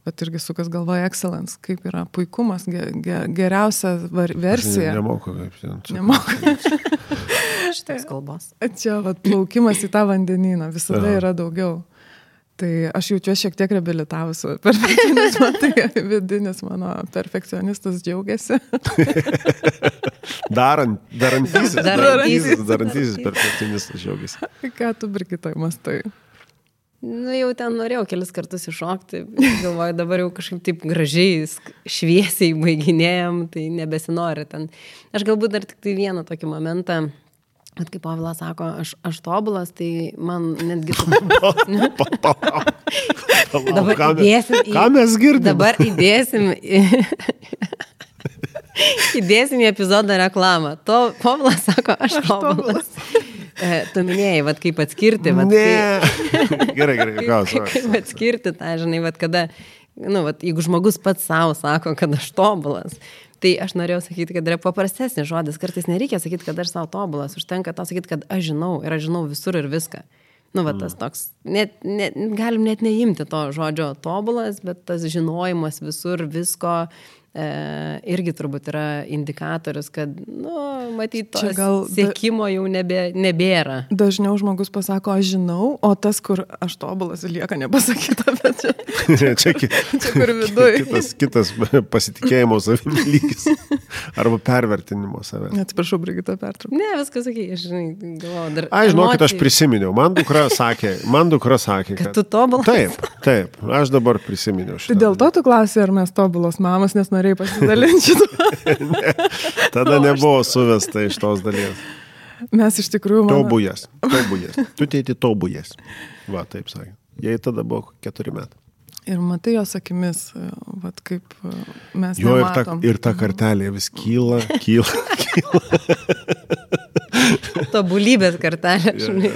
Bet irgi su kas galvoja excellence, kaip yra puikumas, ge, ge, geriausia versija. Nemoku kaip ten. Nemoku. Šitas kalbos. Čia vat, plaukimas į tą vandenyną visada yra daugiau. Tai aš jaučiuosi šiek tiek reabilitavusi perfekcionizmą, tai vidinis mano perfekcionistas džiaugiasi. Darant, darantysis, darantysis, darantysis perfekcionistas džiaugiasi. Ką tu, Brigitai, mastai? Nu, jau ten norėjau kelis kartus iššokti, galvoju, dabar jau kažkaip taip gražiai, šviesiai baiginėjom, tai nebesinori ten. Aš galbūt dar tik tai vieną tokį momentą, kad kaip Pavilas sako, aš, aš tobulas, tai man netgi... Dabar ką, įdėsim į- ką mes girdim? Dabar įdėsim į... Įdėsim į epizodą reklamą. To Povilas sako, aš tobulas. E, Tu minėjai, vat, kaip atskirti. Vat, Ne. Gerai, gerai, Kaip, gal. kaip, kaip atskirti tą, žinai, vat, kada, nu, vat, jeigu žmogus pats savo sako, kad aš tobulas, tai aš norėjau sakyti, kad yra paprastesnis žodis, kartais nereikia sakyti, kad aš savo tobulas, užtenka to sakyti, kad aš žinau ir aš žinau visur ir viską. Nu, va, tas toks, net, net, galim net neimti to žodžio tobulas, bet tas žinojimas visur, visko, e, irgi turbūt yra indikatorius, kad, nu, matyt, to Čia gal sėkimo jau nebė, nebėra. Dažniau žmogus pasako, aš žinau, o tas, kur aš tobulas, lieka nepasakyta, bet čia, Čia, ki- čia kur viduj. kitas, kitas pasitikėjimo savimi lygis. Arba pervertinimo savęs. Atsiprašau, Brigita, pertraukiu. Ne, viskas sakai, aš žinai, galvoju, dar. Aš žinokit, aš prisiminiau. Man dukra sakė, man dukra sakė, Kad tu tobulas? Taip, taip. Aš dabar prisiminiau Tai šitą. dėl to tu klausai, ar mes tobulos mamos, nes norėjai pasidalinti šitą. Tada nebuvo suvesta iš tos dalies. Mes iš tikrųjų... mano- Tobujas. Tobujas. Tu tėti tobujas. Va, taip sakė. Jai tada buvo keturi metai. Ir matai jos akimis, e, vat kaip e, mes Jo, ir ta, ir ta kartelė vis kyla, kyla, kyla. Tobulybės kartelė. žinai.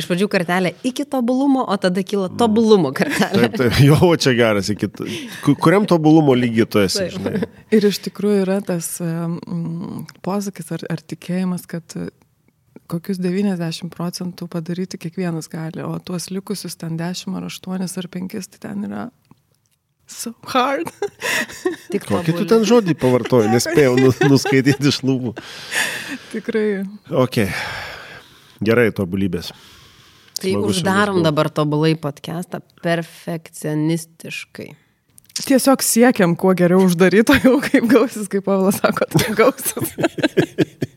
Iš pradžių kartelė iki tobulumo, o tada kyla tobulumo kartelė. Taip, taip. Jo, o čia geras. Iki, kuriam tobulumo lygiai tu esi, Taip. žinai. Ir iš tikrųjų yra tas mm, posakis ar, ar tikėjimas, kad e, kokius 90 procentų padaryti kiekvienas gali, o tuos likusius ten 10 ar 8 ar 5, tai ten yra so hard. Tik Kokį tu ten žodį pavartoji, nespėjau nu, nuskaityti iš lūpų. Tikrai. Ok. Gerai, tobulybės. Tai uždarom dabar tobulai podcastą perfekcionistiškai. Tiesiog siekiam, kuo geriau uždaryto, jau kaip gausis, kaip Pavlas sako, tai gausis.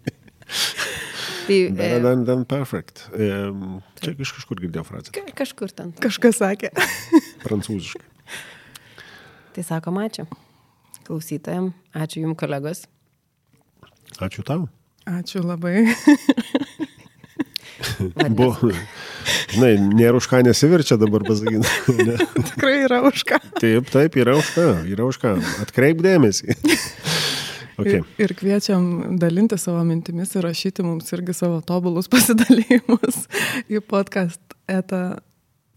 Tai Better e, than, than perfect. Em, Čia iš kažkur girdėjau frazę. ka- kažkur ten. Kažkas sakė. Prancūziškai. Tai sakom ačiū. Klausytojams, ačiū Jums kolegos. Ačiū tau. Ačiū labai. Buvo. Žinai, nėra už ką nesiverčia dabar pasakyti. Ne. Tikrai yra už ką. Taip, taip, yra už ką. Yra už ką. Atkreip dėmesį. Okay. Ir, ir kviečiam dalinti savo mintimis ir rašyti mums irgi savo tobulus pasidalėjimus į podcast eta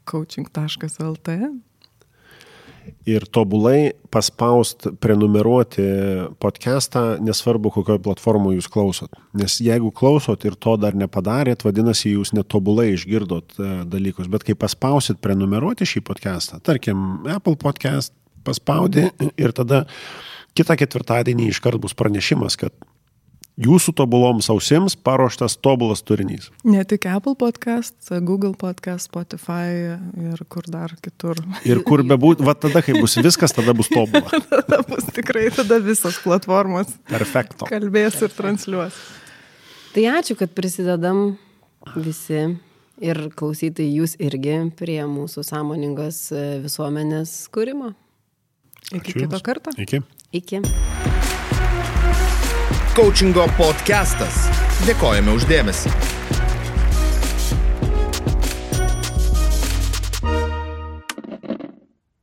coaching.lt. Ir tobulai paspaust prenumeruoti podcastą, nesvarbu, kokioje platformoje jūs klausot. Nes jeigu klausot ir to dar nepadarėt, vadinasi, jūs netobulai išgirdot e, dalykus. Bet kai paspausit prenumeruoti šį podcastą, tarkim, Apple podcast paspaudė ir tada kitą ketvirtadienį iškart bus pranešimas, kad jūsų tobuloms ausims paruoštas tobulas turinys. Ne tik Apple podcast, Google podcast, Spotify ir kur dar kitur. Ir kur bebūt, va tada, kai bus viskas, tada bus tobula. Tada bus tikrai tada visos platformos Perfekto. kalbės ir transliuos. Tai ačiū, kad prisidedam visi ir klausytai jūs irgi prie mūsų sąmoningos e, visuomenės kūrimo. Iki Ačiū kito Jums. karto. Iki. Iki. Coachingo podcastas. Dėkojame uždėmesi.